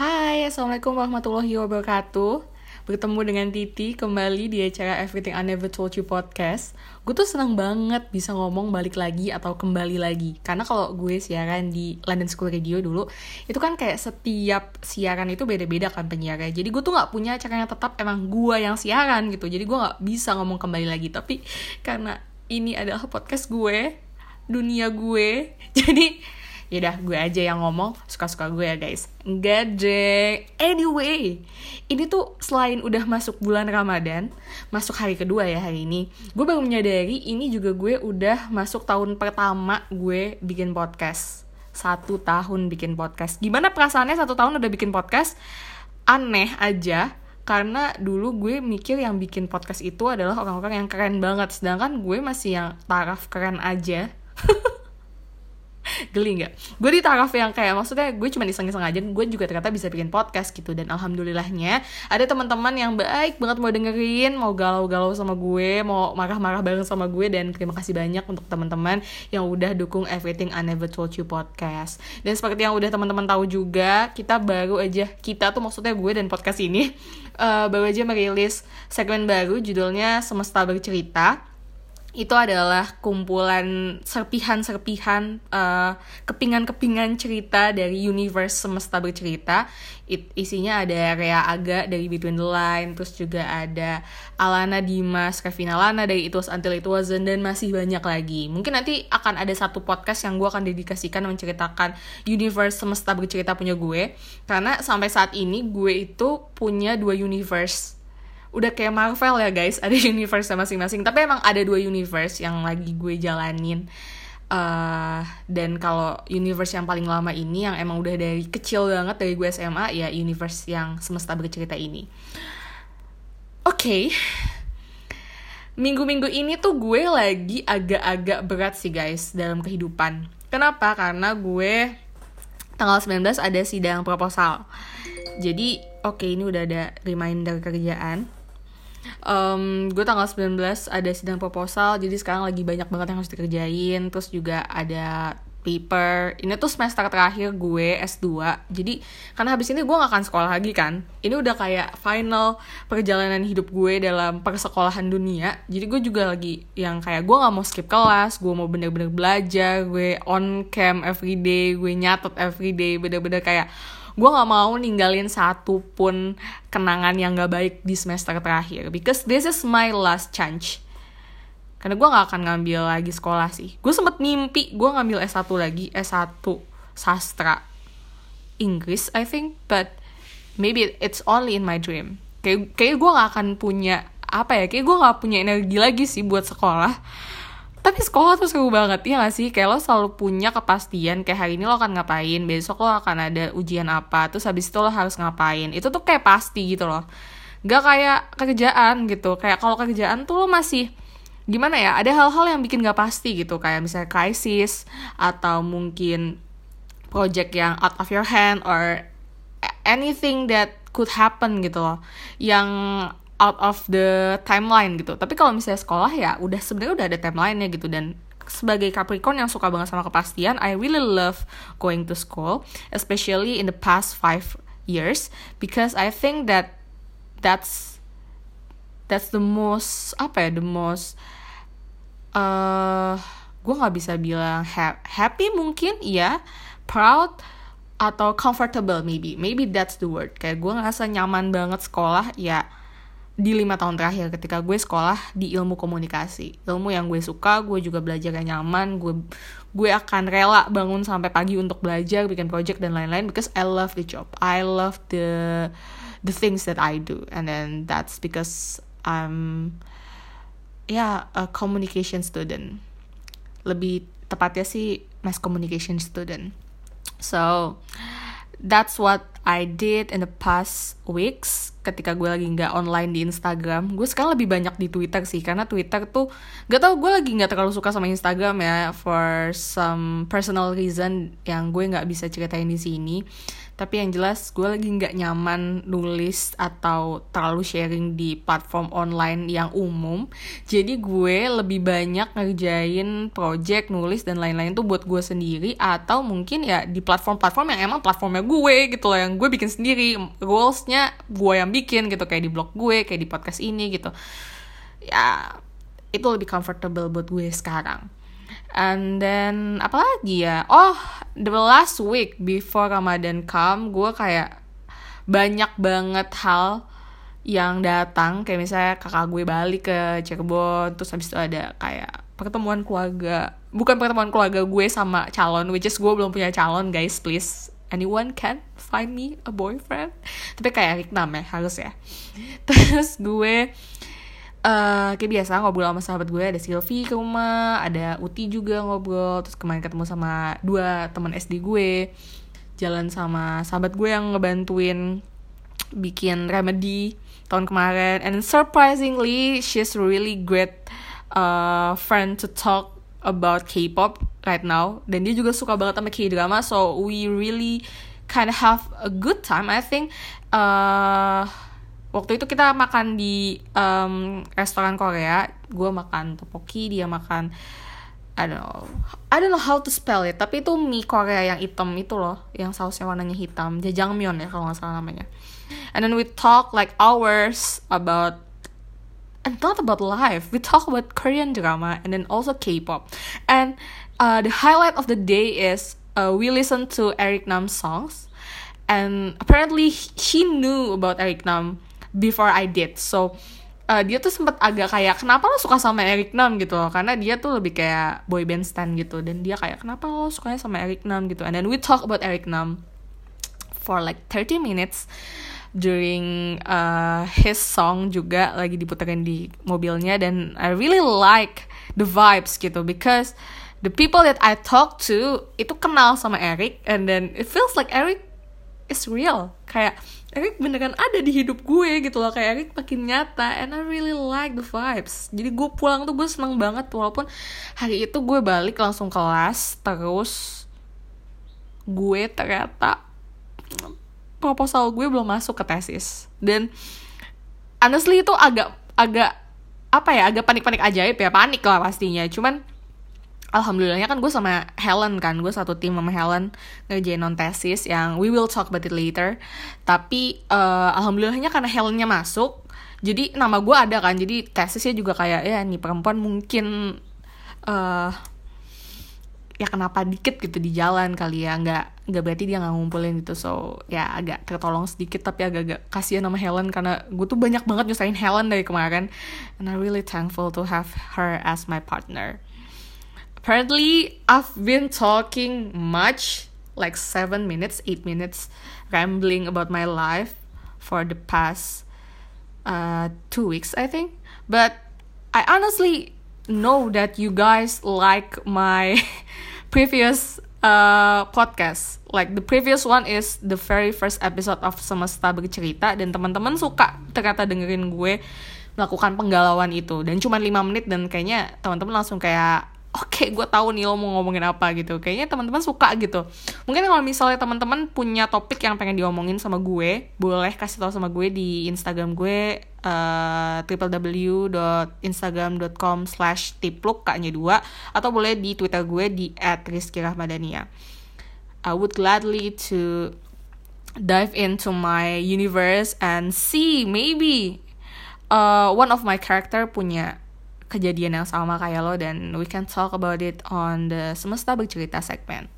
Hai, Assalamualaikum warahmatullahi wabarakatuh. Bertemu dengan Titi kembali di acara Everything I Never Told You podcast. Gue tuh seneng banget bisa ngomong balik lagi atau kembali lagi. Karena kalau gue siaran di London School Radio dulu Itu kan kayak setiap siaran itu beda-beda kan penyiarnya. Jadi gue tuh gak punya acara yang tetap emang gue yang siaran gitu. Jadi gue gak bisa ngomong kembali lagi. Tapi karena ini adalah podcast gue Dunia gue Jadi Yaudah gue aja yang ngomong. Suka-suka gue ya guys. Enggak Anyway Ini tuh selain udah masuk bulan Ramadan Masuk hari kedua ya hari ini Gue baru menyadari Ini juga gue udah masuk tahun pertama Gue bikin podcast. Satu tahun bikin podcast. Gimana perasaannya satu tahun udah bikin podcast? Aneh aja karena dulu gue mikir yang bikin podcast itu adalah orang-orang yang keren banget. Sedangkan gue masih yang taraf keren aja geli nggak? Gue di taraf yang kayak maksudnya gue cuma iseng-iseng aja gue juga ternyata bisa bikin podcast gitu. Dan alhamdulillahnya ada teman-teman yang baik banget mau dengerin mau galau-galau sama gue mau marah-marah bareng sama gue. Dan terima kasih banyak untuk teman-teman yang udah dukung Everything I Never Told You podcast. Dan seperti yang udah teman-teman tahu juga kita baru aja kita tuh maksudnya gue dan podcast ini uh, baru aja merilis segmen baru judulnya Semesta Bercerita itu adalah kumpulan serpihan-serpihan uh, kepingan-kepingan cerita dari universe semesta bercerita. It, isinya ada Rea Aga dari Between the Line, terus juga ada Alana Dimas, Kevin Alana dari It Was Until It Wasn't, dan masih banyak lagi. Mungkin nanti akan ada satu podcast yang gue akan dedikasikan menceritakan universe semesta bercerita punya gue. Karena sampai saat ini gue itu punya dua universe udah kayak Marvel ya guys. Ada universe masing-masing. Tapi emang ada dua universe yang lagi gue jalanin. Uh, dan kalau universe yang paling lama ini yang emang udah dari kecil banget dari gue SMA ya universe yang semesta bercerita ini. Oke. Okay. minggu-minggu ini tuh gue lagi agak-agak berat sih guys dalam kehidupan. Kenapa? Karena gue tanggal 19 ada sidang proposal. Jadi oke ini udah ada reminder kerjaan um, gue tanggal 19 ada sidang proposal jadi sekarang lagi banyak banget yang harus dikerjain. Terus juga ada paper. Ini tuh semester terakhir gue S2 jadi karena habis ini gue gak akan sekolah lagi kan. Ini udah kayak final perjalanan hidup gue dalam persekolahan dunia. Jadi gue juga lagi yang kayak gue gak mau skip kelas gue mau bener-bener belajar gue on cam everyday gue nyatet everyday. Bener-bener kayak gue nggak mau ninggalin satu pun kenangan yang gak baik di semester terakhir. Because this is my last chance. Karena gue nggak akan ngambil lagi sekolah sih. Gue sempet mimpi gue ngambil S1 lagi S1 sastra. Inggris I think but maybe it's only in my dream. Kayak kayak gue nggak akan punya apa ya kayak gue nggak punya energi lagi sih buat sekolah tapi sekolah tuh seru banget ya gak sih? Kayak lo selalu punya kepastian kayak hari ini lo akan ngapain besok lo akan ada ujian apa terus habis itu lo harus ngapain. Itu tuh kayak pasti gitu loh. Gak kayak kerjaan gitu. Kayak kalau kerjaan tuh lo masih gimana ya ada hal-hal yang bikin gak pasti gitu. Kayak misalnya krisis atau mungkin project yang out of your hand or anything that could happen gitu loh. Yang out of the timeline gitu. Tapi kalau misalnya sekolah ya udah sebenarnya udah ada timelinenya gitu. Dan sebagai Capricorn yang suka banget sama kepastian I really love going to school especially in the past five years because I think that that's that's the most apa ya the most uh, gue nggak bisa bilang ha happy mungkin ya proud atau comfortable maybe. Maybe that's the word. Kayak gue ngerasa nyaman banget sekolah ya di lima tahun terakhir ketika gue sekolah di ilmu komunikasi. Ilmu yang gue suka gue juga belajar yang nyaman gue gue akan rela bangun sampai pagi untuk belajar bikin project dan lain-lain because I love the job. I love the the things that I do and then that's because I'm yeah, a communication student. Lebih tepatnya sih mass communication student. So that's what I did in the past weeks ketika gue lagi nggak online di Instagram gue sekarang lebih banyak di Twitter sih karena Twitter tuh gak tau gue lagi nggak terlalu suka sama Instagram ya for some personal reason yang gue nggak bisa ceritain di sini tapi yang jelas gue lagi nggak nyaman nulis atau terlalu sharing di platform online yang umum. Jadi gue lebih banyak ngerjain project nulis dan lain-lain tuh buat gue sendiri. Atau mungkin ya di platform-platform yang emang platformnya gue gitu loh yang gue bikin sendiri. Goalsnya gue yang bikin gitu kayak di blog gue kayak di podcast ini gitu. Ya itu lebih comfortable buat gue sekarang And then apa lagi ya? Oh, the last week before Ramadan come, gue kayak banyak banget hal yang datang. Kayak misalnya kakak gue balik ke Cirebon terus habis itu ada kayak pertemuan keluarga bukan pertemuan keluarga gue sama calon which is gue belum punya calon guys please. Anyone can find me a boyfriend? Tapi kayak Riknam ya harus ya. Terus gue uh, kayak biasa ngobrol sama sahabat gue ada Silvi ke rumah ada Uti juga ngobrol terus kemarin ketemu sama dua teman SD gue. Jalan sama sahabat gue yang ngebantuin bikin remedy tahun kemarin. And surprisingly she's really great uh, friend to talk about K-pop right now. Dan dia juga suka banget sama K-drama so we really kind of have a good time I think. Uh, waktu itu kita makan di um, restoran Korea. Gue makan topoki dia makan I don't know I don't know how to spell it tapi itu mie Korea yang hitam itu loh yang sausnya warnanya hitam. Jajangmyeon ya kalau nggak salah namanya. And then we talk like hours about and not about life. We talk about Korean drama and then also K-pop. And uh, the highlight of the day is uh, we listen to Eric Nam's songs. And apparently he knew about Eric Nam before I did. So uh, dia tuh sempat agak kayak kenapa lo suka sama Eric Nam gitu? Loh karena dia tuh lebih kayak boy band stand gitu. Dan dia kayak kenapa lo sukanya sama Eric Nam gitu? And then we talk about Eric Nam for like 30 minutes during uh, his song juga lagi diputerin di mobilnya. Dan I really like the vibes gitu. Because the people that I talk to itu kenal sama Eric. And then it feels like Eric is real. Kayak Eric beneran ada di hidup gue gitu loh. Kayak Eric makin nyata and I really like the vibes. Jadi gue pulang tuh gue seneng banget walaupun hari itu gue balik langsung kelas terus gue ternyata proposal gue belum masuk ke tesis. Dan honestly itu agak agak apa ya agak panik-panik ajaib ya panik lah pastinya. Cuman alhamdulillahnya kan gue sama Helen kan gue satu tim sama Helen ngerjain non tesis yang we will talk about it later. Tapi uh, alhamdulillahnya karena Helennya masuk jadi nama gue ada kan jadi tesisnya juga kayak ya nih perempuan mungkin uh, ya kenapa dikit gitu di jalan kali ya nggak nggak berarti dia nggak ngumpulin gitu. So ya agak tertolong sedikit tapi agak-agak kasihan sama Helen karena gue tuh banyak banget nyusahin Helen dari kemarin. And I really thankful to have her as my partner apparently I've been talking much like seven minutes eight minutes rambling about my life for the past uh, two weeks I think. But I honestly know that you guys like my previous uh, podcast. Like the previous one is the very first episode of Semesta Bercerita dan teman-teman suka ternyata dengerin gue melakukan penggalauan itu. Dan cuma 5 menit dan kayaknya teman-teman langsung kayak oke okay, gue tahu nih lo mau ngomongin apa gitu. Kayaknya teman-teman suka gitu. Mungkin kalau misalnya teman-teman punya topik yang pengen diomongin sama gue boleh kasih tahu sama gue di instagram gue uh, www.instagram.com slash tipluk kaknya dua atau boleh di twitter gue di @rizkirahmadania I would gladly to dive into my universe and see maybe uh, one of my character punya kejadian yang sama kayak lo dan we can talk about it on the semesta bercerita segment.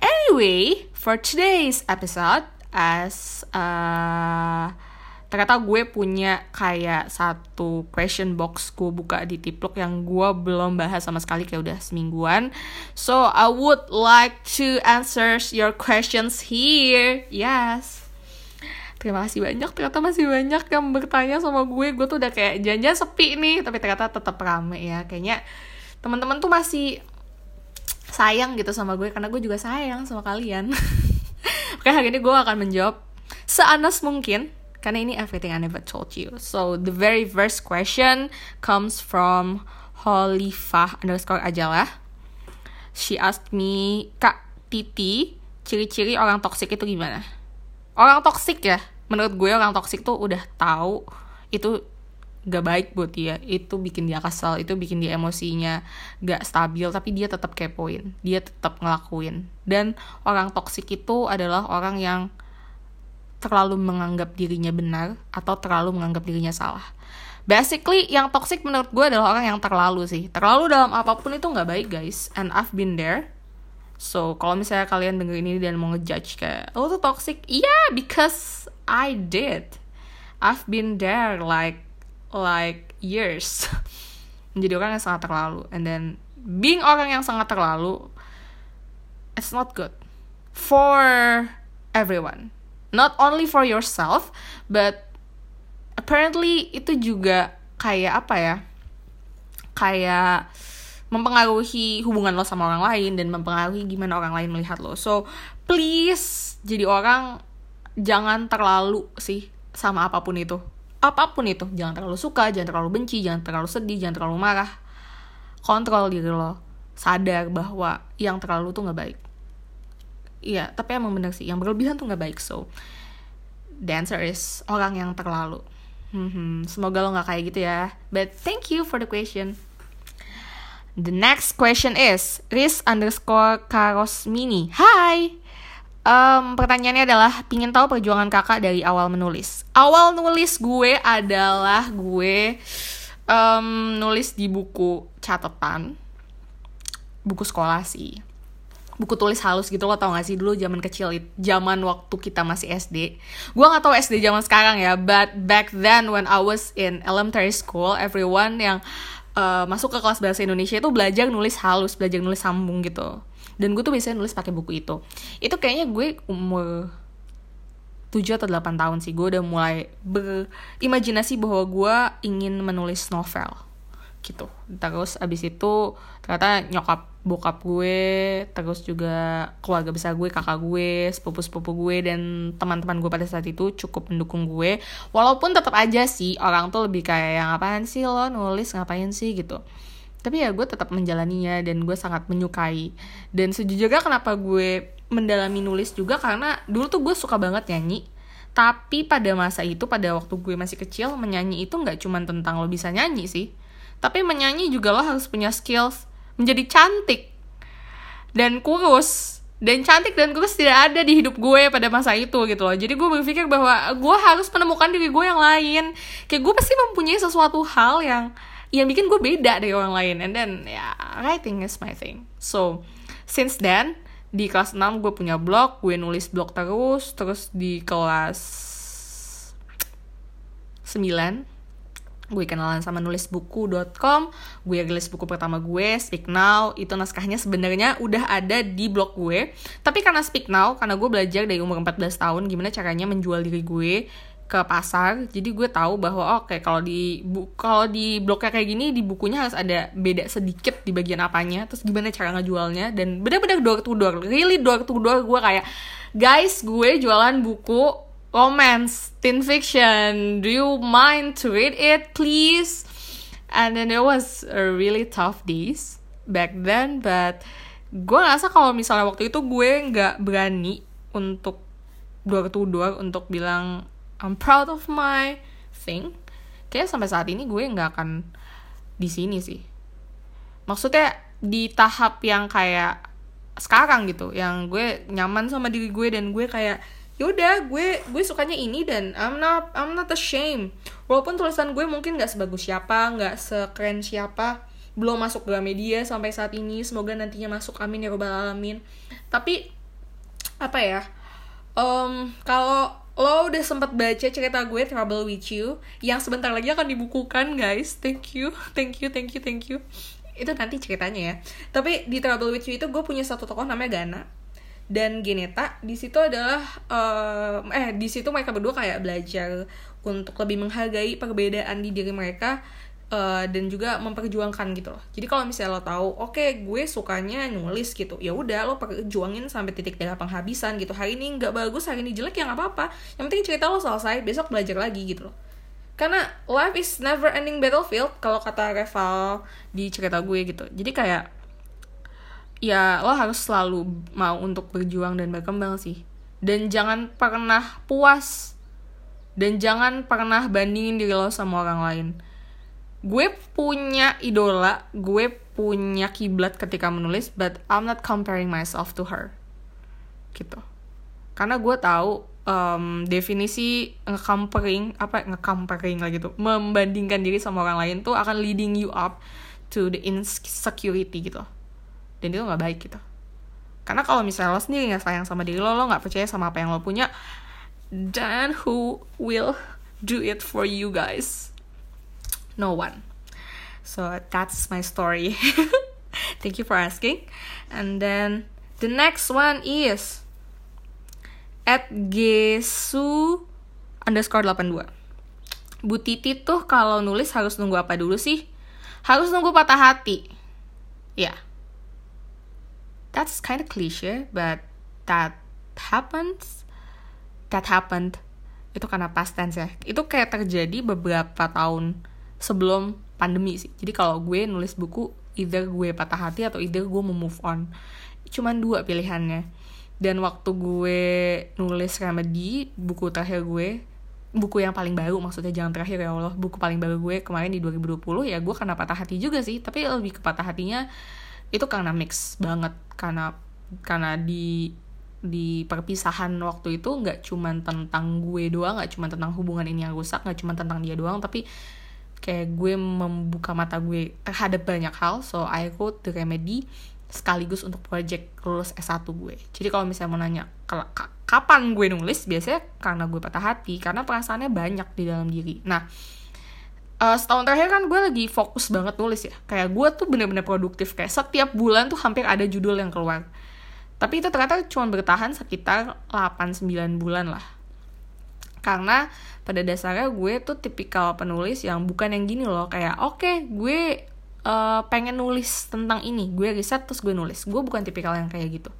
Anyway, for today's episode, as uh, ternyata gue punya kayak satu question box gue buka di tiplok yang gue belum bahas sama sekali kayak udah semingguan. So I would like to answer your questions here. Yes terima kasih banyak. Ternyata masih banyak yang bertanya sama gue. Gue tuh udah kayak janjian sepi nih tapi ternyata tetap rame ya. Kayaknya teman-teman tuh masih sayang gitu sama gue karena gue juga sayang sama kalian. Oke hari ini gue akan menjawab seanas mungkin karena ini everything I never told you. So the very first question comes from Holifah underscore aja lah she asked me kak Titi ciri-ciri orang toksik itu gimana? Orang toksik ya menurut gue orang toksik tuh udah tahu itu gak baik buat dia. Itu bikin dia kesel itu bikin dia emosinya gak stabil tapi dia tetap kepoin dia tetap ngelakuin. Dan orang toksik itu adalah orang yang terlalu menganggap dirinya benar atau terlalu menganggap dirinya salah. Basically yang toxic menurut gue adalah orang yang terlalu sih. Terlalu dalam apa pun itu nggak baik guys. And I've been there. So kalau misalnya kalian denger ini dan mau ngejudge kayak lo tuh toxic? Yeah because I did. I've been there like like years. Menjadi orang yang sangat terlalu. And then being orang yang sangat terlalu it's not good. For everyone. Not only for yourself but apparently itu juga kayak apa ya? Kayak mempengaruhi hubungan lo sama orang lain dan mempengaruhi gimana orang lain melihat lo. So please jadi orang jangan terlalu sih sama apa pun itu. Apa pun itu jangan terlalu suka jangan terlalu benci jangan terlalu sedih jangan terlalu marah. Kontrol diri lo sadar bahwa yang terlalu tuh nggak baik. Iya tapi emang bener sih yang berlebihan tuh nggak baik so. Answer is orang yang terlalu. Hmm, semoga lo nggak kayak gitu ya. But thank you for the question. The next question is Riz underscore Karosmini. Hi Um, pertanyaannya adalah pingin tahu perjuangan kakak dari awal menulis. Awal nulis gue adalah gue um, nulis di buku catatan, buku sekolah sih. Buku tulis halus gitu lo tau gak sih dulu zaman kecil zaman waktu kita masih SD. Gue gak tau SD zaman sekarang ya, but back then when I was in elementary school, everyone yang uh, masuk ke kelas bahasa Indonesia itu belajar nulis halus, belajar nulis sambung gitu dan gue tuh biasanya nulis pakai buku itu. Itu kayaknya gue umur 7 atau 8 tahun sih. Gue udah mulai berimajinasi bahwa gue ingin menulis novel gitu. Terus abis itu ternyata nyokap bokap gue terus juga keluarga besar gue kakak gue sepupu sepupu gue dan teman-teman gue pada saat itu cukup mendukung gue. Walaupun tetap aja sih orang tuh lebih kayak yang apaan sih lo nulis? Ngapain sih? gitu tapi ya gue tetap menjalaninya dan gue sangat menyukai. Dan sejujurnya kenapa gue mendalami nulis juga karena dulu tuh gue suka banget nyanyi. Tapi pada masa itu pada waktu gue masih kecil menyanyi itu nggak cuma tentang lo bisa nyanyi sih. Tapi menyanyi juga lo harus punya skills menjadi cantik dan kurus. Dan cantik dan kurus tidak ada di hidup gue pada masa itu gitu loh. Jadi gue berpikir bahwa gue harus menemukan diri gue yang lain. Kayak gue pasti mempunyai sesuatu hal yang yang bikin gue beda dari orang lain. And then ya yeah, writing is my thing. So since then di kelas 6 gue punya blog gue nulis blog terus terus di kelas 9 gue kenalan sama nulisbuku.com gue rilis buku pertama gue Speak Now. Itu naskahnya sebenarnya udah ada di blog gue. Tapi karena Speak Now karena gue belajar dari umur 14 tahun gimana caranya menjual diri gue ke pasar jadi gue tahu bahwa oke okay, kalau di bu kalau di blognya kayak gini di bukunya harus ada beda sedikit di bagian apanya terus gimana cara ngejualnya dan benar-benar door to door really door to door gue kayak guys gue jualan buku romance teen fiction do you mind to read it please? And then it was a really tough days back then but gue ngerasa kalau misalnya waktu itu gue nggak berani untuk door to door untuk bilang I'm proud of my thing. Kayak sampai saat ini gue nggak akan di sini sih. Maksudnya di tahap yang kayak sekarang gitu yang gue nyaman sama diri gue dan gue kayak yaudah gue gue sukanya ini dan I'm not I'm not ashamed. Walaupun tulisan gue mungkin nggak sebagus siapa nggak sekeren siapa belum masuk ke media sampai saat ini semoga nantinya masuk amin ya robbal alamin. Tapi apa ya um, kalau lo udah sempat baca cerita gue Trouble with You yang sebentar lagi akan dibukukan guys. Thank you thank you thank you thank you. Itu nanti ceritanya ya. Tapi di Trouble with You itu gue punya satu tokoh namanya Gana dan Geneta di situ adalah uh, eh di situ mereka berdua kayak belajar untuk lebih menghargai perbedaan di diri mereka uh, dan juga memperjuangkan gitu loh. Jadi kalau misalnya lo tahu oke okay, gue sukanya nulis gitu ya udah lo perjuangin sampai titik darah penghabisan gitu. Hari ini nggak bagus hari ini jelek ya nggak apa-apa. Yang penting cerita lo selesai besok belajar lagi gitu loh. Karena life is never ending battlefield kalau kata Reval di cerita gue gitu. Jadi kayak ya lo harus selalu mau untuk berjuang dan berkembang sih. Dan jangan pernah puas. Dan jangan pernah bandingin diri lo sama orang lain gue punya idola gue punya kiblat ketika menulis but I'm not comparing myself to her. Gitu. Karena gue tahu um, definisi nge-comparing apa nge-comparing lah gitu membandingkan diri sama orang lain tuh akan leading you up to the insecurity gitu. Dan itu nggak baik gitu. Karena kalau misalnya lo sendiri nggak sayang sama diri lo lo nggak percaya sama apa yang lo punya then who will do it for you guys no one so that's my story thank you for asking and then the next one is at gesu underscore 82 Bu Titi tuh kalau nulis harus nunggu apa dulu sih? Harus nunggu patah hati. Ya. Yeah. That's kind of cliche, but that happens. That happened. Itu karena past tense ya. Itu kayak terjadi beberapa tahun sebelum pandemi sih. Jadi kalau gue nulis buku, either gue patah hati atau either gue mau move on. Cuman dua pilihannya dan waktu gue nulis remedy buku terakhir gue buku yang paling baru maksudnya jangan terakhir ya Allah buku paling baru gue kemarin di 2020 ya gue karena patah hati juga sih tapi lebih ke patah hatinya itu karena mix banget karena karena di di perpisahan waktu itu nggak cuma tentang gue doang nggak cuma tentang hubungan ini yang rusak nggak cuma tentang dia doang tapi kayak gue membuka mata gue terhadap banyak hal so I wrote the remedy sekaligus untuk project lulus S1 gue. Jadi kalau misalnya mau nanya kapan gue nulis, biasanya karena gue patah hati, karena perasaannya banyak di dalam diri. Nah, uh, setahun terakhir kan gue lagi fokus banget nulis ya. Kayak gue tuh bener-bener produktif, kayak setiap bulan tuh hampir ada judul yang keluar. Tapi itu ternyata cuma bertahan sekitar 8-9 bulan lah. Karena pada dasarnya gue tuh tipikal penulis yang bukan yang gini loh, kayak oke okay, gue uh, pengen nulis tentang ini. Gue riset terus gue nulis. Gue bukan tipikal yang kayak gitu.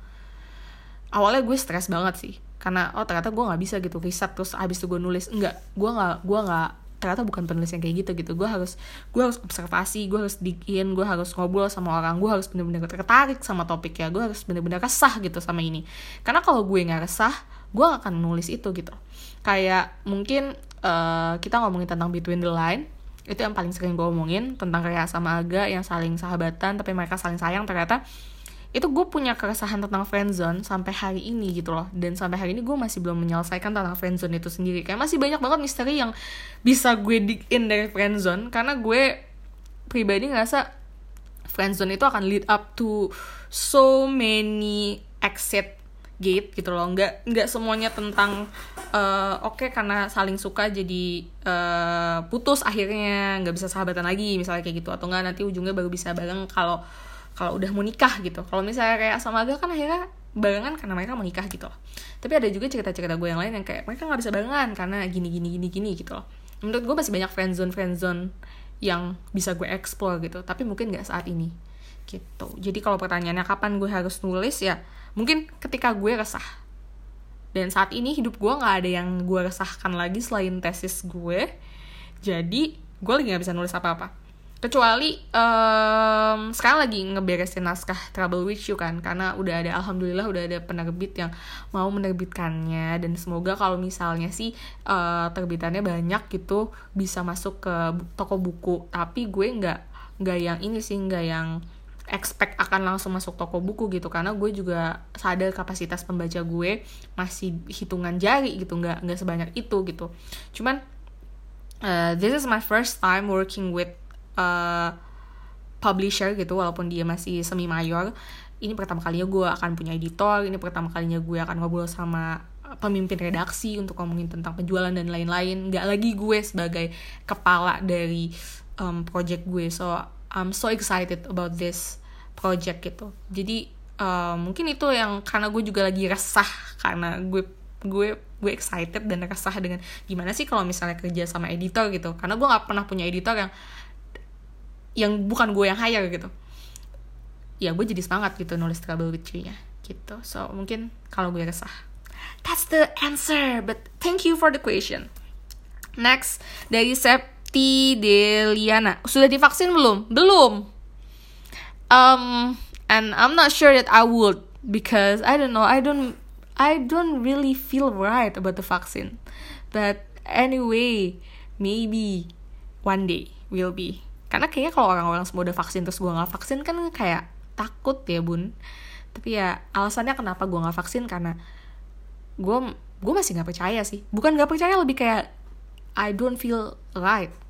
Awalnya gue stres banget sih. Karena oh ternyata gue nggak bisa gitu riset terus habis itu gue nulis. Enggak gue nggak gue nggak ternyata bukan penulis yang kayak gitu gitu. Gue harus gue harus observasi gue harus dikin gue harus ngobrol sama orang gue harus bener-bener tertarik sama topik ya gue harus bener-bener resah gitu sama ini. Karena kalau gue nggak resah gue akan nulis itu gitu kayak mungkin uh, kita ngomongin tentang between the line itu yang paling sering gue omongin tentang kayak sama Aga yang saling sahabatan tapi mereka saling sayang ternyata itu gue punya keresahan tentang friendzone sampai hari ini gitu loh. Dan sampai hari ini gue masih belum menyelesaikan tentang friendzone itu sendiri. Kayak masih banyak banget misteri yang bisa gue dig in dari friendzone karena gue pribadi ngerasa friendzone itu akan lead up to so many exit gate gitu loh. Nggak nggak semuanya tentang uh, oke okay, karena saling suka jadi uh, putus akhirnya nggak bisa sahabatan lagi misalnya kayak gitu. Atau nggak nanti ujungnya baru bisa bareng kalau kalau udah mau nikah gitu. Kalau misalnya kayak sama Aga kan akhirnya barengan karena mereka mau nikah gitu loh. Tapi ada juga cerita-cerita gue yang lain yang kayak mereka nggak bisa barengan karena gini gini gini gini gitu loh. Menurut gue masih banyak friendzone friendzone yang bisa gue explore gitu. Tapi mungkin nggak saat ini gitu. Jadi kalau pertanyaannya kapan gue harus nulis ya mungkin ketika gue resah. Dan saat ini hidup gue nggak ada yang gue resahkan lagi selain tesis gue. Jadi gue lagi nggak bisa nulis apa-apa. Kecuali um, sekarang lagi ngeberesin naskah Trouble with You kan. Karena udah ada alhamdulillah udah ada penerbit yang mau menerbitkannya. Dan semoga kalau misalnya sih uh, terbitannya banyak gitu bisa masuk ke toko buku. Tapi gue nggak nggak yang ini sih nggak yang expect akan langsung masuk toko buku gitu. Karena gue juga sadar kapasitas pembaca gue masih hitungan jari gitu nggak nggak sebanyak itu gitu. Cuman uh, this is my first time working with uh, publisher gitu walaupun dia masih semi mayor ini pertama kalinya gue akan punya editor ini pertama kalinya gue akan ngobrol sama pemimpin redaksi untuk ngomongin tentang penjualan dan lain-lain. Nggak lagi gue sebagai kepala dari um, project gue. So I'm so excited about this project gitu. Jadi uh, mungkin itu yang karena gue juga lagi resah karena gue gue gue excited dan resah dengan gimana sih kalau misalnya kerja sama editor gitu. Karena gue nggak pernah punya editor yang yang bukan gue yang hire gitu. Ya gue jadi semangat gitu nulis trouble with you-nya gitu. So mungkin kalau gue resah. That's the answer but thank you for the question. Next dari Sep Septi Deliana. Sudah divaksin belum? Belum. Um, and I'm not sure that I would because I don't know I don't I don't really feel right about the vaccine but anyway maybe one day will be karena kayaknya kalau orang-orang semua udah vaksin terus gue nggak vaksin kan kayak takut ya bun tapi ya alasannya kenapa gue nggak vaksin karena gue gue masih nggak percaya sih bukan nggak percaya lebih kayak I don't feel right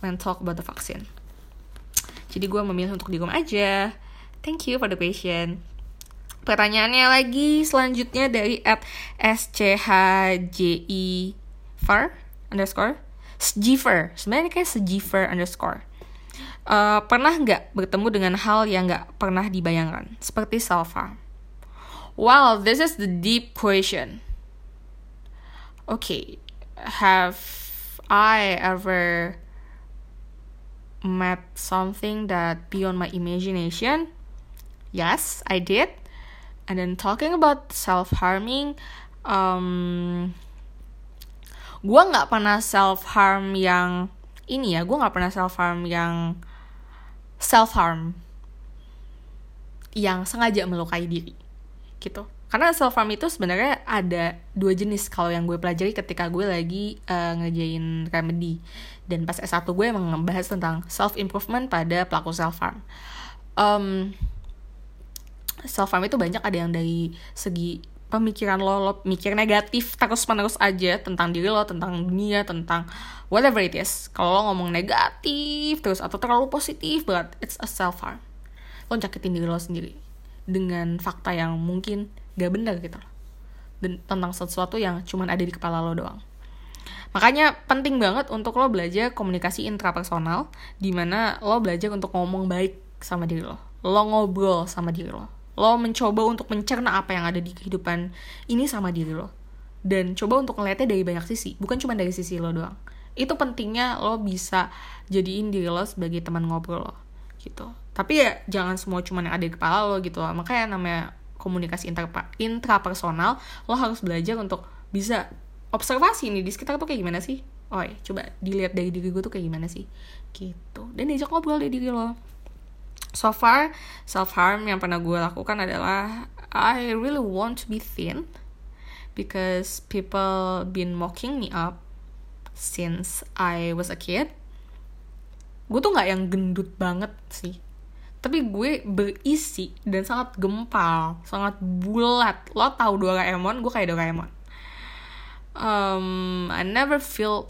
when talk about the vaccine. Jadi gue memilih untuk di aja. Thank you for the question pertanyaannya lagi selanjutnya dari at schji far underscore. Sjifer. Sebenarnya kayak sjifer underscore. Uh, pernah nggak bertemu dengan hal yang nggak pernah dibayangkan? Seperti harm Wow, this is the deep question. Okay, have I ever met something that beyond my imagination? Yes, I did. And then talking about self harming, um, gue nggak pernah self harm yang ini ya, gue nggak pernah self harm yang self harm yang sengaja melukai diri gitu karena self harm itu sebenarnya ada dua jenis kalau yang gue pelajari ketika gue lagi uh, ngejain remedy dan pas S1 gue emang ngebahas tentang self improvement pada pelaku self harm um, self harm itu banyak ada yang dari segi pemikiran lo lo mikir negatif terus menerus aja tentang diri lo tentang dunia tentang whatever it is. Kalau lo ngomong negatif terus atau terlalu positif but it's a self harm lo nyakitin diri lo sendiri dengan fakta yang mungkin gak benar gitu dan tentang sesuatu yang cuman ada di kepala lo doang makanya penting banget untuk lo belajar komunikasi intrapersonal di mana lo belajar untuk ngomong baik sama diri lo. Lo ngobrol sama diri lo. Lo mencoba untuk mencerna apa yang ada di kehidupan ini sama diri lo. Dan coba untuk ngeliatnya dari banyak sisi bukan cuma dari sisi lo doang. Itu pentingnya lo bisa jadiin diri lo sebagai teman ngobrol lo gitu. Tapi ya jangan semua cuma yang ada di kepala lo gitu loh. Makanya namanya komunikasi intra intrapersonal lo harus belajar untuk bisa observasi nih di sekitar tuh kayak gimana sih? Oh ya coba dilihat dari diri gue tuh kayak gimana sih? Gitu. Dan diajak ngobrol dari diri lo. So far self harm yang pernah gue lakukan adalah I really want to be thin because people been mocking me up since I was a kid. Gue tuh nggak yang gendut banget sih. Tapi gue berisi dan sangat gempal sangat bulat. Lo tau Doraemon? Gue kayak Doraemon um, I never feel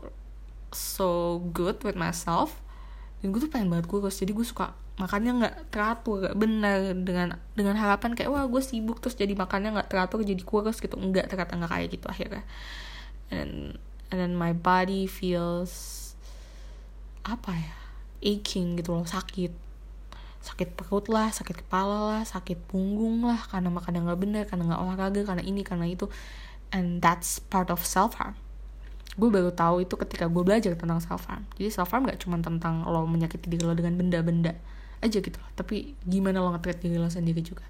so good with myself. Dan gue tuh pengen banget kurus jadi gue suka makannya nggak teratur gak benar dengan dengan harapan kayak wah gue sibuk terus jadi makannya nggak teratur jadi kurus gitu. Enggak ternyata nggak kayak gitu akhirnya. And and then my body feels apa ya? Aching gitu loh sakit. Sakit perut lah sakit kepala lah sakit punggung lah karena makan yang nggak bener karena nggak olahraga karena ini karena itu and that's part of self harm gue baru tahu itu ketika gue belajar tentang self harm jadi self harm gak cuma tentang lo menyakiti diri lo dengan benda-benda aja gitu loh. Tapi gimana lo nge diri lo sendiri juga.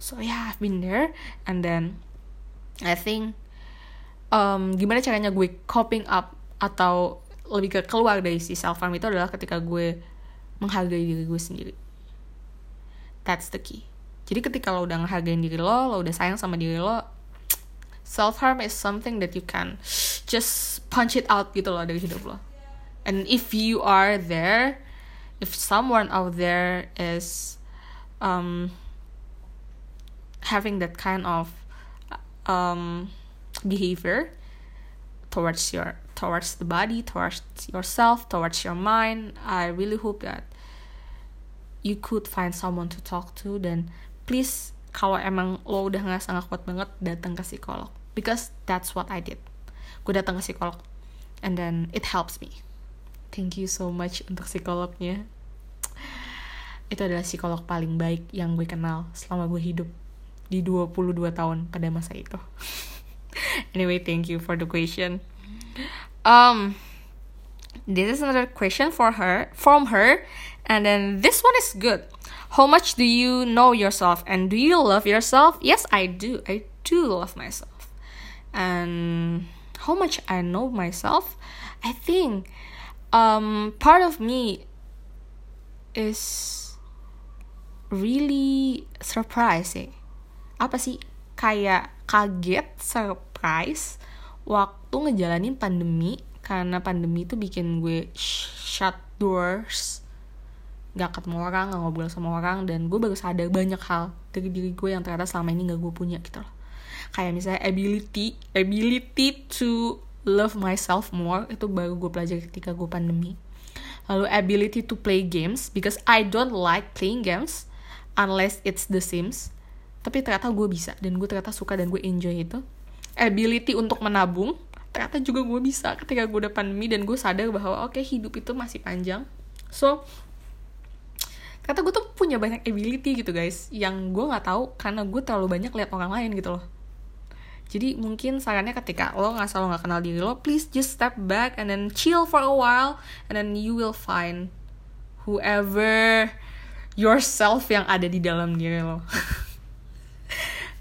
So yeah I've been there. And then I think um, gimana caranya gue coping up atau lebih ke keluar dari si self harm itu adalah ketika gue menghargai diri gue sendiri. That's the key. Jadi ketika lo udah menghargai diri lo lo udah sayang sama diri lo self harm is something that you can just punch it out gitu loh dari hidup lo. And if you are there if someone out there is um, having that kind of um, behavior towards your towards the body towards yourself towards your mind i really hope that you could find someone to talk to. Dan please kalau emang lo udah ngerasa gak kuat banget datang ke psikolog because that's what I did gue datang ke psikolog and then it helps me thank you so much untuk psikolognya itu adalah psikolog paling baik yang gue kenal selama gue hidup di 22 tahun pada masa itu anyway thank you for the question um this is another question for her from her And then this one is good. How much do you know yourself and do you love yourself? Yes, I do. I do love myself. And how much I know myself? I think um part of me is really surprise sih. Apa sih? Kayak kaget surprise waktu ngejalanin pandemi karena pandemi itu bikin gue shut doors. Gak ketemu orang gak ngobrol sama orang dan gue baru sadar banyak hal dari diri gue yang ternyata selama ini gak gue punya gitu loh kayak misalnya ability ability to love myself more itu baru gue pelajari ketika gue pandemi. Lalu ability to play games because I don't like playing games unless it's The Sims. Tapi ternyata gue bisa dan gue ternyata suka dan gue enjoy itu. Ability untuk menabung ternyata juga gue bisa ketika gue udah pandemi dan gue sadar bahwa oke okay, hidup itu masih panjang. So ternyata gue tuh punya banyak ability gitu guys yang gue nggak tahu karena gue terlalu banyak lihat orang lain gitu loh jadi mungkin sarannya ketika lo nggak lo nggak kenal diri lo please just step back and then chill for a while and then you will find whoever yourself yang ada di dalam diri lo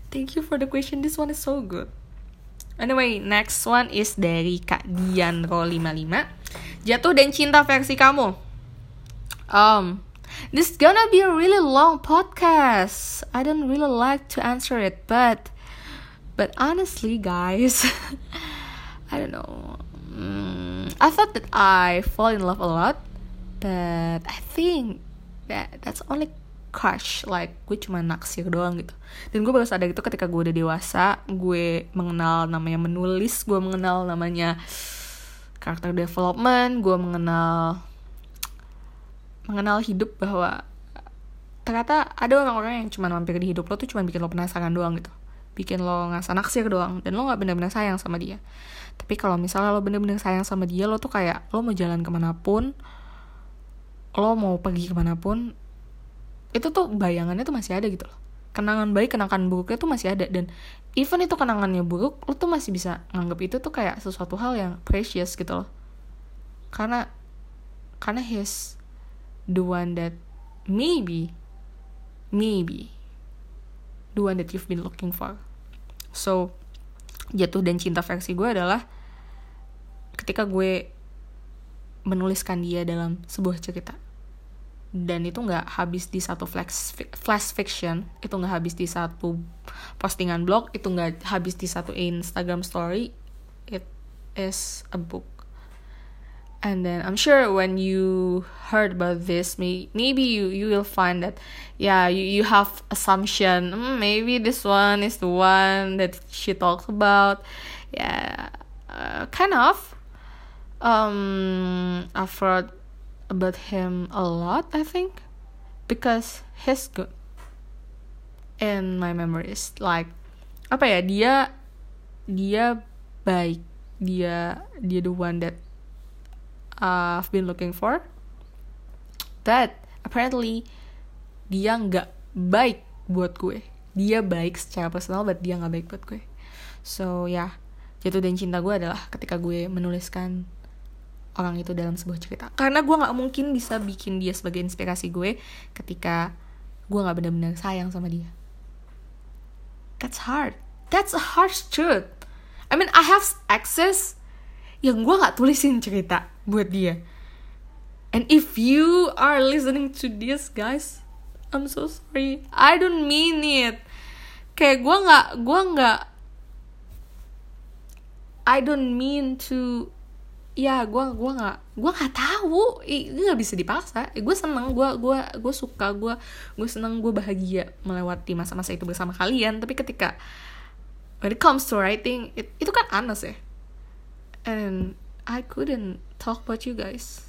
Thank you for the question. This one is so good. Anyway, next one is dari Kak Dian Ro 55. Jatuh dan cinta versi kamu. Um, this gonna be a really long podcast. I don't really like to answer it, but but honestly, guys, I don't know. Mm, I thought that I fall in love a lot, but I think that that's only crush like gue cuma naksir doang gitu dan gue baru sadar itu ketika gue udah dewasa gue mengenal namanya menulis gue mengenal namanya karakter development gue mengenal mengenal hidup bahwa ternyata ada orang-orang yang cuma mampir di hidup lo tuh cuma bikin lo penasaran doang gitu bikin lo ngerasa naksir doang. Dan lo nggak bener-bener sayang sama dia. Tapi kalau misalnya lo bener-bener sayang sama dia lo tuh kayak lo mau jalan ke mana pun lo mau pergi ke mana pun itu tuh bayangannya tuh masih ada gitu loh. Kenangan baik kenangan buruknya tuh masih ada. Dan even itu kenangannya buruk lo tuh masih bisa nganggap itu tuh kayak sesuatu hal yang precious gitu loh. Karena karena he's the one that maybe maybe the one that you've been looking for so jatuh dan cinta versi gue adalah ketika gue menuliskan dia dalam sebuah cerita. Dan itu nggak habis di satu flash flash fiction itu nggak habis di satu postingan blog itu nggak habis di satu Instagram story it is a book and then I'm sure when you heard about this may, maybe you you will find that yeah you, you have assumption mm, maybe this one is the one that she talks about yeah uh, kind of um I've heard about him a lot, I think, because he's good in my memories. Like apa ya dia dia baik dia dia the one that uh, I've been looking for. But apparently dia nggak baik buat gue. Dia baik secara personal, but dia nggak baik buat gue. So ya, yeah, jatuh dan cinta gue adalah ketika gue menuliskan orang itu dalam sebuah cerita karena gue nggak mungkin bisa bikin dia sebagai inspirasi gue ketika gue nggak benar-benar sayang sama dia that's hard that's a harsh truth I mean I have access yang gue nggak tulisin cerita buat dia. And if you are listening to this guys I'm so sorry. I don't mean it. Kayak gue nggak gue nggak I don't mean to ya gue gue nggak gue nggak tahu. Ini nggak bisa dipaksa. Gue seneng gue gue gue suka gue gue seneng gue bahagia melewati masa-masa itu bersama kalian. Tapi ketika when it comes to writing it, itu kan anas ya and I couldn't talk about you guys.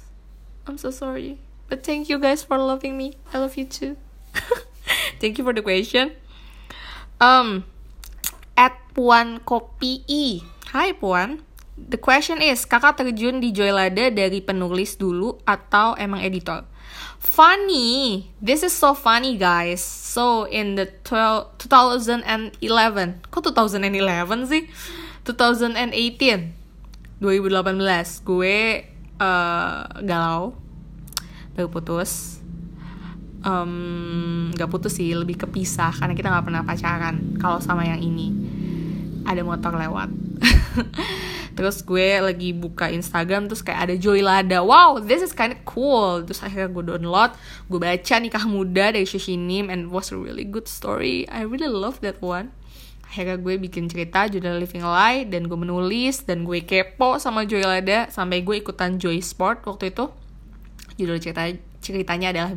I'm so sorry. But thank you guys for loving me. I love you too. Thank you for the question. Um at Puan Kopi I. Hai Puan. The question is, kakak terjun di Joylada dari penulis dulu atau emang editor? Funny, this is so funny guys. So in the 12, 2011, kok 2011 sih? 2018, 2018, gue uh, galau, baru putus. Um, gak putus sih, lebih kepisah karena kita gak pernah pacaran. Kalau sama yang ini, ada motor lewat. terus gue lagi buka Instagram terus kayak ada Joy Lada wow this is kind of cool terus akhirnya gue download gue baca nikah muda dari Shoshinim and was a really good story I really love that one akhirnya gue bikin cerita judul Living Lie dan gue menulis dan gue kepo sama Joy Lada sampai gue ikutan Joy Sport waktu itu. Judul cerita ceritanya adalah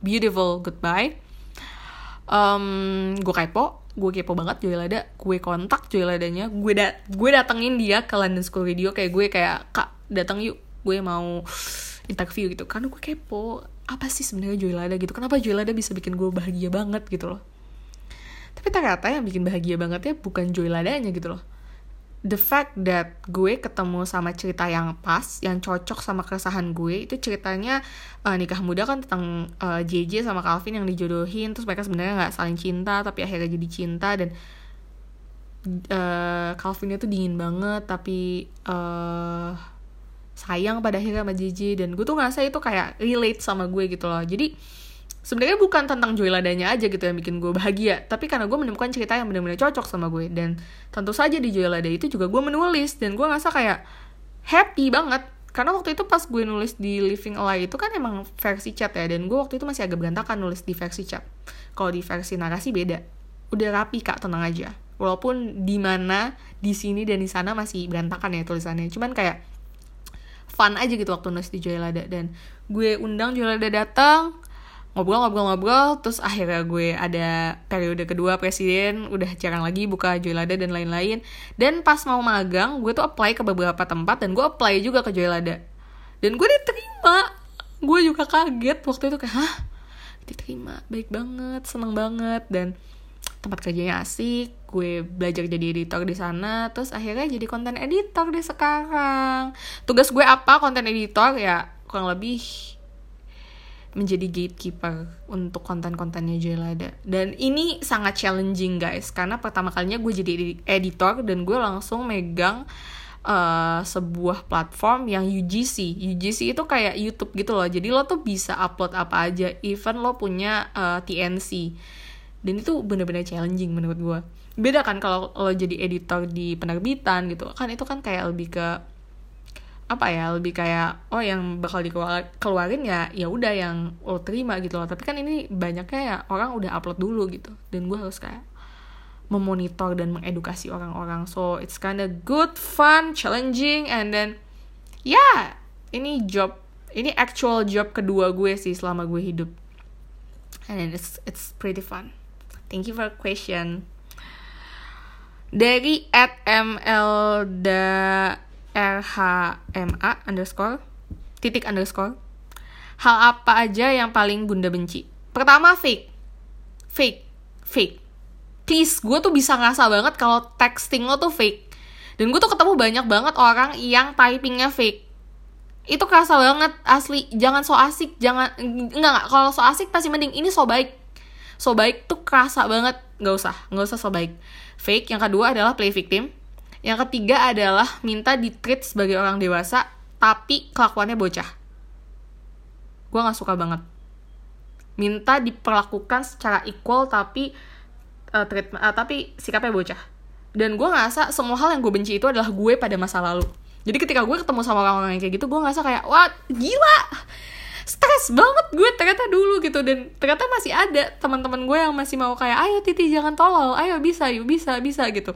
Beautiful Goodbye. Um, gue kepo gue kepo banget Joy Lada. Gue kontak Joy Ladanya gue da gue datengin dia ke London School Radio kayak gue kayak kak datang yuk gue mau interview gitu. Karena gue kepo apa sih sebenarnya Joy Lada gitu? Kenapa Joy Lada bisa bikin gue bahagia banget gitu loh tapi ternyata yang bikin bahagia banget ya bukan Joy Ladanya gitu loh the fact that gue ketemu sama cerita yang pas, yang cocok sama keresahan gue, itu ceritanya uh, nikah muda kan tentang uh, eh, JJ sama Calvin yang dijodohin, terus mereka sebenarnya nggak saling cinta, tapi akhirnya jadi cinta dan uh, Calvinnya tuh dingin banget, tapi uh, sayang pada akhirnya sama JJ dan gue tuh ngerasa itu kayak relate sama gue gitu loh. Jadi sebenarnya bukan tentang Joy Ladanya aja gitu yang bikin gue bahagia tapi karena gue menemukan cerita yang benar-benar cocok sama gue. Dan tentu saja di Joy Lada itu juga gue menulis dan gue ngerasa kayak happy banget. Karena waktu itu pas gue nulis di Living Alive itu kan emang versi chat ya dan gue waktu itu masih agak berantakan nulis di versi chat. Kalau di versi narasi beda. Udah rapi kak tenang aja. Walaupun di mana di sini dan di sana masih berantakan ya tulisannya. Cuman kayak fun aja gitu waktu nulis di Joy Lada. Dan gue undang Joy Lada datang ngobrol-ngobrol-ngobrol terus akhirnya gue ada periode kedua presiden udah jarang lagi buka Joylada dan lain-lain. Dan pas mau magang gue tuh apply ke beberapa tempat dan gue apply juga ke Joylada. Dan gue diterima. Gue juga kaget waktu itu kayak hah? Diterima? Baik banget seneng banget. Dan tempat kerjanya asik gue belajar jadi editor di sana terus akhirnya jadi konten editor deh sekarang. Tugas gue apa? Konten editor ya kurang lebih menjadi gatekeeper untuk konten-kontennya Jelada. Dan ini sangat challenging guys. Karena pertama kalinya gue jadi editor dan gue langsung megang uh, sebuah platform yang UGC UGC itu kayak YouTube gitu loh. Jadi lo tuh bisa upload apa aja. Even lo punya uh, eh, TNC dan itu bener-bener challenging menurut gue. Beda kan kalau lo jadi editor di penerbitan gitu. Kan itu kan kayak lebih ke apa ya lebih kayak oh yang bakal dikeluarin ya ya udah yang lo terima gitu loh. Tapi kan ini banyaknya ya orang udah upload dulu gitu. Dan gue harus kayak memonitor dan mengedukasi orang-orang. So it's kinda good fun challenging and then ya yeah, ini job ini actual job kedua gue sih selama gue hidup. And then it's it's pretty fun. Thank you for question. Dari at ml da RHMA underscore titik underscore. Hal apa aja yang paling bunda benci? Pertama fake. Fake. Fake. Please gue tuh bisa ngerasa banget kalau texting lo tuh fake. Dan gue tuh ketemu banyak banget orang yang typingnya fake. Itu kerasa banget asli. Jangan so asik jangan enggak enggak. Kalau so asik pasti mending ini so baik. So baik tuh kerasa banget. Nggak usah nggak usah so baik. Fake. Yang kedua adalah play victim yang ketiga adalah minta ditreat sebagai orang dewasa, tapi kelakuannya bocah. Gue gak suka banget. Minta diperlakukan secara equal, tapi uh, treat, uh, tapi sikapnya bocah. Dan gue ngerasa semua hal yang gue benci itu adalah gue pada masa lalu. Jadi ketika gue ketemu sama orang-orang yang kayak gitu, gue ngerasa kayak, wah gila, stres banget gue ternyata dulu gitu dan ternyata masih ada teman-teman gue yang masih mau kayak ayo Titi jangan tolol ayo bisa yuk bisa bisa gitu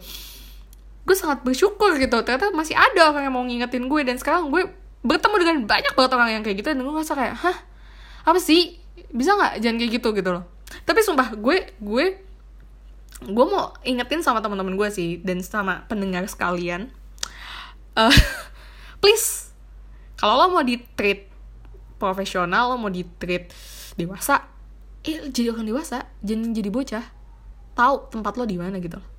gue sangat bersyukur gitu ternyata masih ada orang yang mau ngingetin gue dan sekarang gue bertemu dengan banyak banget orang yang kayak gitu dan gue ngerasa kayak hah? Apa sih? Bisa nggak jangan kayak gitu? Gitu loh. Tapi sumpah gue gue gue mau ingetin sama teman-teman gue sih dan sama pendengar sekalian uh, please kalau lo mau di treat profesional lo mau di treat dewasa eh jadi orang dewasa jangan jadi bocah. Tahu tempat lo di mana gitu loh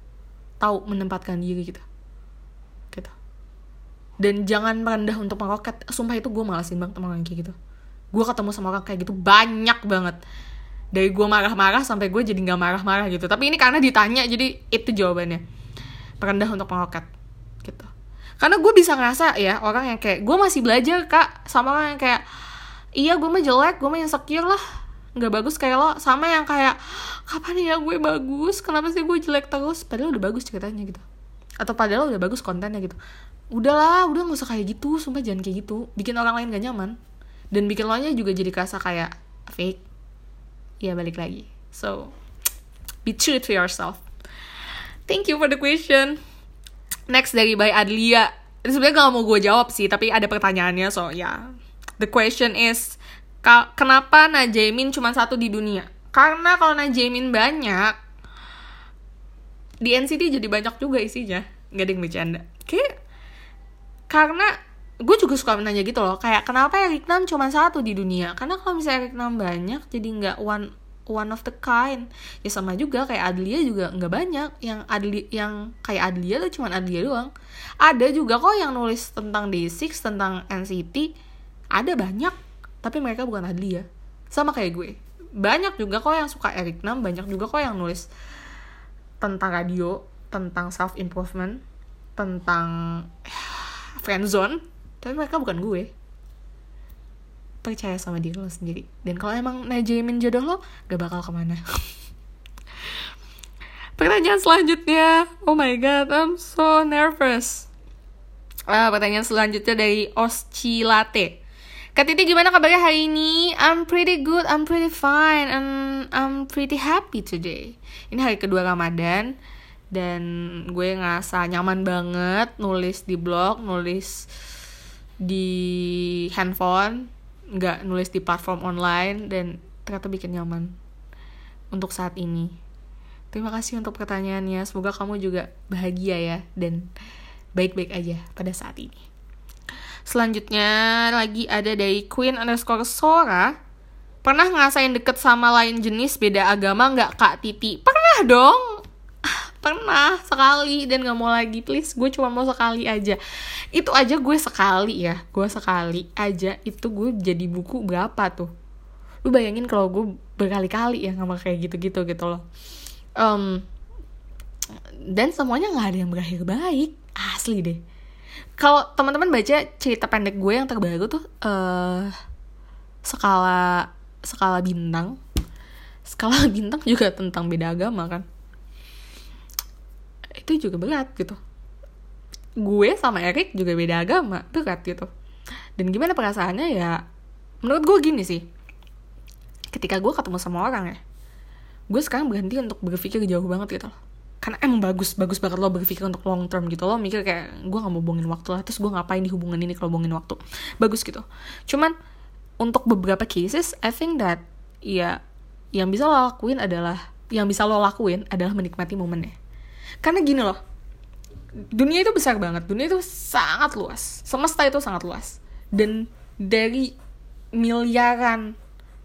tahu menempatkan diri gitu. Gitu. Dan jangan merendah untuk meroket. Sumpah itu gue malasin banget sama orang kayak gitu. Gue ketemu sama orang kayak gitu banyak banget. Dari gue marah-marah sampai gue jadi nggak marah-marah gitu. Tapi ini karena ditanya jadi itu jawabannya. Merendah untuk meroket. Gitu. Karena gue bisa ngerasa ya orang yang kayak gue masih belajar kak sama orang yang kayak iya gue mah jelek gue mah insecure lah nggak bagus kayak lo sama yang kayak kapan ya gue bagus? Kenapa sih gue jelek terus? Padahal udah bagus ceritanya gitu. Atau padahal udah bagus kontennya gitu. Udahlah udah nggak usah kayak gitu sumpah jangan kayak gitu. Bikin orang lain gak nyaman. Dan bikin lo nya juga jadi kerasa kayak fake. Ya balik lagi. So be true to yourself. Thank you for the question. Next dari by Adlia. Sebenarnya gak mau gue jawab sih tapi ada pertanyaannya so ya yeah. the question is kenapa Najamin cuma satu di dunia? Karena kalau Najamin banyak di NCT jadi banyak juga isinya. Nggak ada yang bercanda. Kayak karena gue juga suka nanya gitu loh kayak kenapa Eric Nam cuma satu di dunia? Karena kalau misalnya Eric Nam banyak jadi nggak one one of the kind. Ya sama juga kayak Adlia juga nggak banyak. Yang Adli yang kayak Adlia tuh cuma Adlia doang. Ada juga kok yang nulis tentang Day6 tentang NCT ada banyak tapi mereka bukan Adlia sama kayak gue. Banyak juga kok yang suka Eric Nam banyak juga kok yang nulis tentang radio tentang self improvement tentang friendzone tapi mereka bukan gue. Percaya sama diri lo sendiri. Dan kalau emang najamin jodoh lo gak bakal ke mana. Pertanyaan selanjutnya. Oh my god I'm so nervous. Uh, pertanyaan selanjutnya dari Oscilate Kak Titi gimana kabarnya hari ini? I'm pretty good, I'm pretty fine, and I'm pretty happy today. Ini hari kedua Ramadan dan gue ngerasa nyaman banget nulis di blog nulis di handphone nggak nulis di platform online dan ternyata bikin nyaman untuk saat ini terima kasih untuk pertanyaannya semoga kamu juga bahagia ya dan baik-baik aja pada saat ini selanjutnya lagi ada dari Queen underscore Sora. Pernah ngerasain deket sama lain jenis beda agama nggak kak Titi? Pernah dong. Pernah sekali. Dan nggak mau lagi please. Gue cuma mau sekali aja. Itu aja gue sekali ya. Gue sekali aja itu gue jadi buku berapa tuh? Lu bayangin kalau gue berkali-kali ya nggak kayak gitu-gitu gitu loh. Um, dan semuanya nggak ada yang berakhir baik. Asli deh kalau teman-teman baca cerita pendek gue yang terbaru tuh uh, skala skala bintang. Skala bintang juga tentang beda agama kan? Itu juga berat gitu. Gue sama Erik juga beda agama berat gitu. Dan gimana perasaannya? Ya menurut gue gini sih. Ketika gue ketemu sama orang ya gue sekarang berhenti untuk berpikir jauh banget gitu loh karena emang bagus bagus banget lo berpikir untuk long term gitu. Lo mikir kayak gue gak mau bohongin waktu lah terus gue ngapain di hubungan ini kalau bohongin waktu? Bagus gitu. Cuman untuk beberapa cases I think that ya yang bisa lo lakuin adalah yang bisa lo lakuin adalah menikmati momennya. Karena gini loh dunia itu besar banget dunia itu sangat luas semesta itu sangat luas. Dan dari miliaran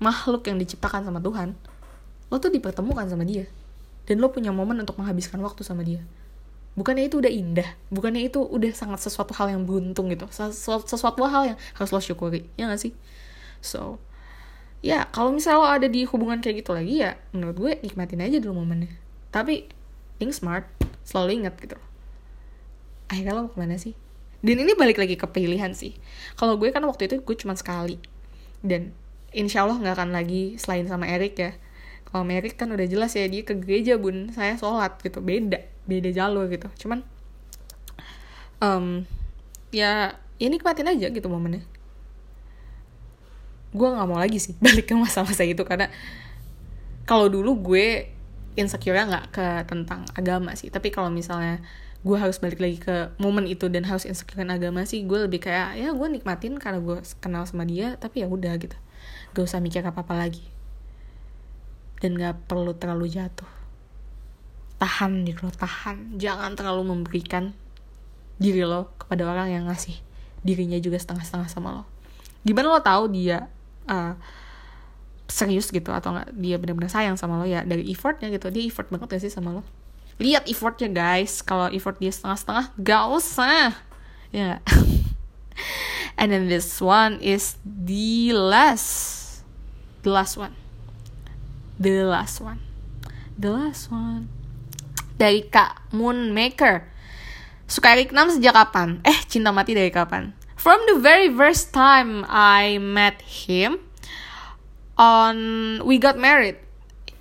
makhluk yang diciptakan sama Tuhan lo tuh dipertemukan sama dia dan lo punya momen untuk menghabiskan waktu sama dia. Bukannya itu udah indah bukannya itu udah sangat sesuatu hal yang beruntung gitu. Sesuatu hal yang harus lo syukuri ya gak sih? So ya kalau misalnya lo ada di hubungan kayak gitu lagi ya menurut gue nikmatin aja dulu momennya. Tapi think smart selalu ingat gitu. Akhirnya lo ke mana sih? Dan ini balik lagi ke pilihan sih. Kalau gue kan waktu itu gue cuma sekali. Dan insya Allah nggak akan lagi selain sama Erik ya kalau Erik kan udah jelas ya dia ke gereja bun. Saya sholat gitu. Beda beda jalur gitu. Cuman um, ya ya nikmatin aja gitu momennya. Gue nggak mau lagi sih balik ke masa-masa itu karena kalau dulu gue insecure nggak ke tentang agama sih. Tapi kalau misalnya gue harus balik lagi ke momen itu dan harus insecure agama sih gue lebih kayak ya gue nikmatin karena gue kenal sama dia tapi ya udah gitu. Gak usah mikir apa apa lagi dan gak perlu terlalu jatuh. Tahan gitu lo tahan. Jangan terlalu memberikan diri lo kepada orang yang ngasih dirinya juga setengah-setengah sama lo. Gimana lo tahu dia uh, serius gitu atau enggak dia benar-benar sayang sama lo ya? Dari effortnya gitu. Dia effort banget gak sih sama lo? Lihat effortnya guys. Kalau effort dia setengah-setengah gak usah. Ya. Yeah. and then this one is the last. The last one the last one. The last one. Dari Kak Moonmaker. Suka Eric Nam sejak kapan? Eh cinta mati dari kapan? From the very first time I met him on we got married.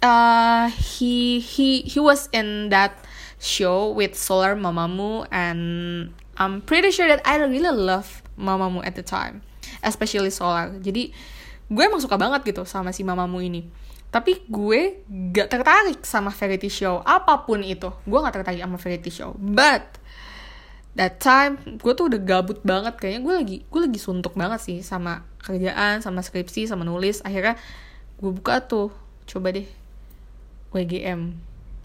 Uh he he he was in that show with Solar Mamamoo and I'm pretty sure that I really love mamamu at the time especially Solar. Jadi gue emang suka banget gitu sama si mamamu ini tapi gue gak tertarik sama variety show apa pun itu. Gue gak tertarik sama variety show. But that time gue tuh udah gabut banget. Kayaknya gue lagi gue lagi suntuk banget sih sama kerjaan sama skripsi sama nulis. Akhirnya gue buka tuh coba deh WGM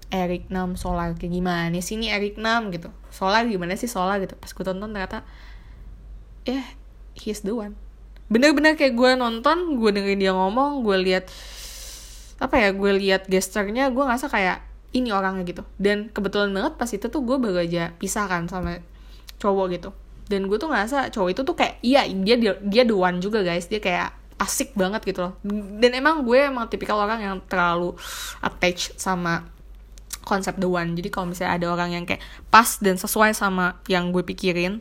Eric Nam Solar. Kayak gimana sih ini Eric Nam gitu. Solar gimana sih Solar gitu. Pas gue tonton ternyata ya yeah, he's the one. Bener-bener kayak gue nonton gue dengerin dia ngomong gue lihat apa ya gue lihat gesternya gue ngerasa kayak ini orangnya gitu. Dan kebetulan banget pas itu tuh gue baru aja pisah kan sama cowok gitu. Dan gue tuh ngerasa cowok itu tuh kayak iya dia dia, dia the one juga guys. Dia kayak asik banget gitu loh. Dan emang gue emang tipikal orang yang terlalu attached sama konsep the one. Jadi kalau misalnya ada orang yang kayak pas dan sesuai sama yang gue pikirin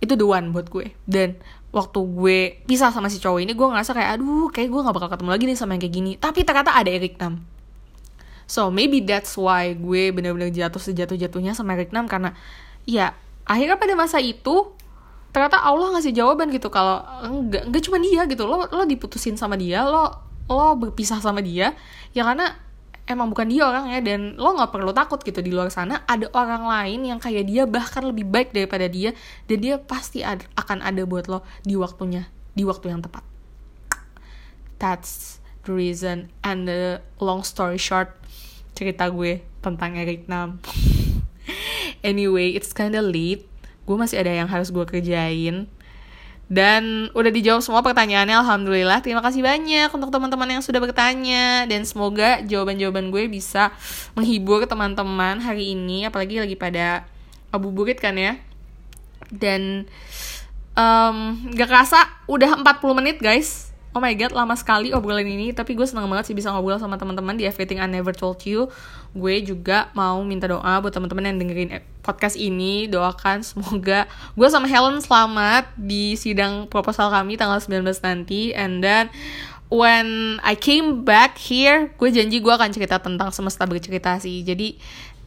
itu the one buat gue. Dan waktu gue pisah sama si cowok ini gue ngerasa kayak aduh kayak gue gak bakal ketemu lagi nih sama yang kayak gini. Tapi ternyata ada Eric Nam. So maybe that's why gue bener-bener jatuh sejatuh jatuhnya sama Eric Nam karena ya akhirnya pada masa itu ternyata Allah ngasih jawaban gitu kalau enggak enggak cuma dia gitu. Lo lo diputusin sama dia lo lo berpisah sama dia. Ya karena emang bukan dia orangnya dan lo nggak perlu takut gitu di luar sana ada orang lain yang kayak dia bahkan lebih baik daripada dia dan dia pasti ad akan ada buat lo di waktunya di waktu yang tepat. That's the reason and the long story short cerita gue tentang Eric Nam. Anyway it's kinda late. Gue masih ada yang harus gue kerjain dan udah dijawab semua pertanyaannya Alhamdulillah. Terima kasih banyak untuk teman-teman yang sudah bertanya. Dan semoga jawaban-jawaban gue bisa menghibur teman-teman hari ini Apalagi lagi pada abu burit kan ya. Dan um, gak kerasa udah 40 menit guys Oh my god, lama sekali obrolan ini. Tapi gue seneng banget sih bisa ngobrol sama teman-teman di Everything I Never Told You. Gue juga mau minta doa buat teman-teman yang dengerin podcast ini. Doakan semoga gue sama Helen selamat di sidang proposal kami tanggal 19 nanti. And then when I came back here, gue janji gue akan cerita tentang semesta bercerita sih. Jadi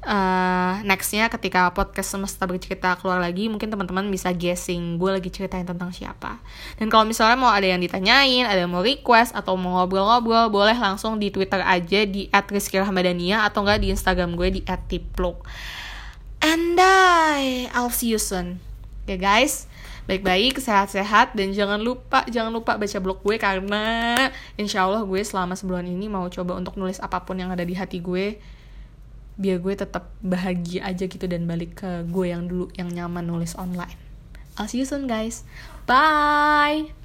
uh, nextnya ketika podcast semesta bercerita keluar lagi mungkin teman-teman bisa guessing gue lagi ceritain tentang siapa. Dan kalau misalnya mau ada yang ditanyain ada yang mau request atau mau ngobrol-ngobrol boleh langsung di twitter aja di @rizkirahmadania atau enggak di instagram gue di @tipluk. And I I'll see you soon. Oke okay, guys baik-baik, sehat-sehat, dan jangan lupa, jangan lupa baca blog gue karena insya Allah gue selama sebulan ini mau coba untuk nulis apa pun yang ada di hati gue biar gue tetap bahagia aja gitu dan balik ke gue yang dulu yang nyaman nulis online. I'll see you soon guys. Bye.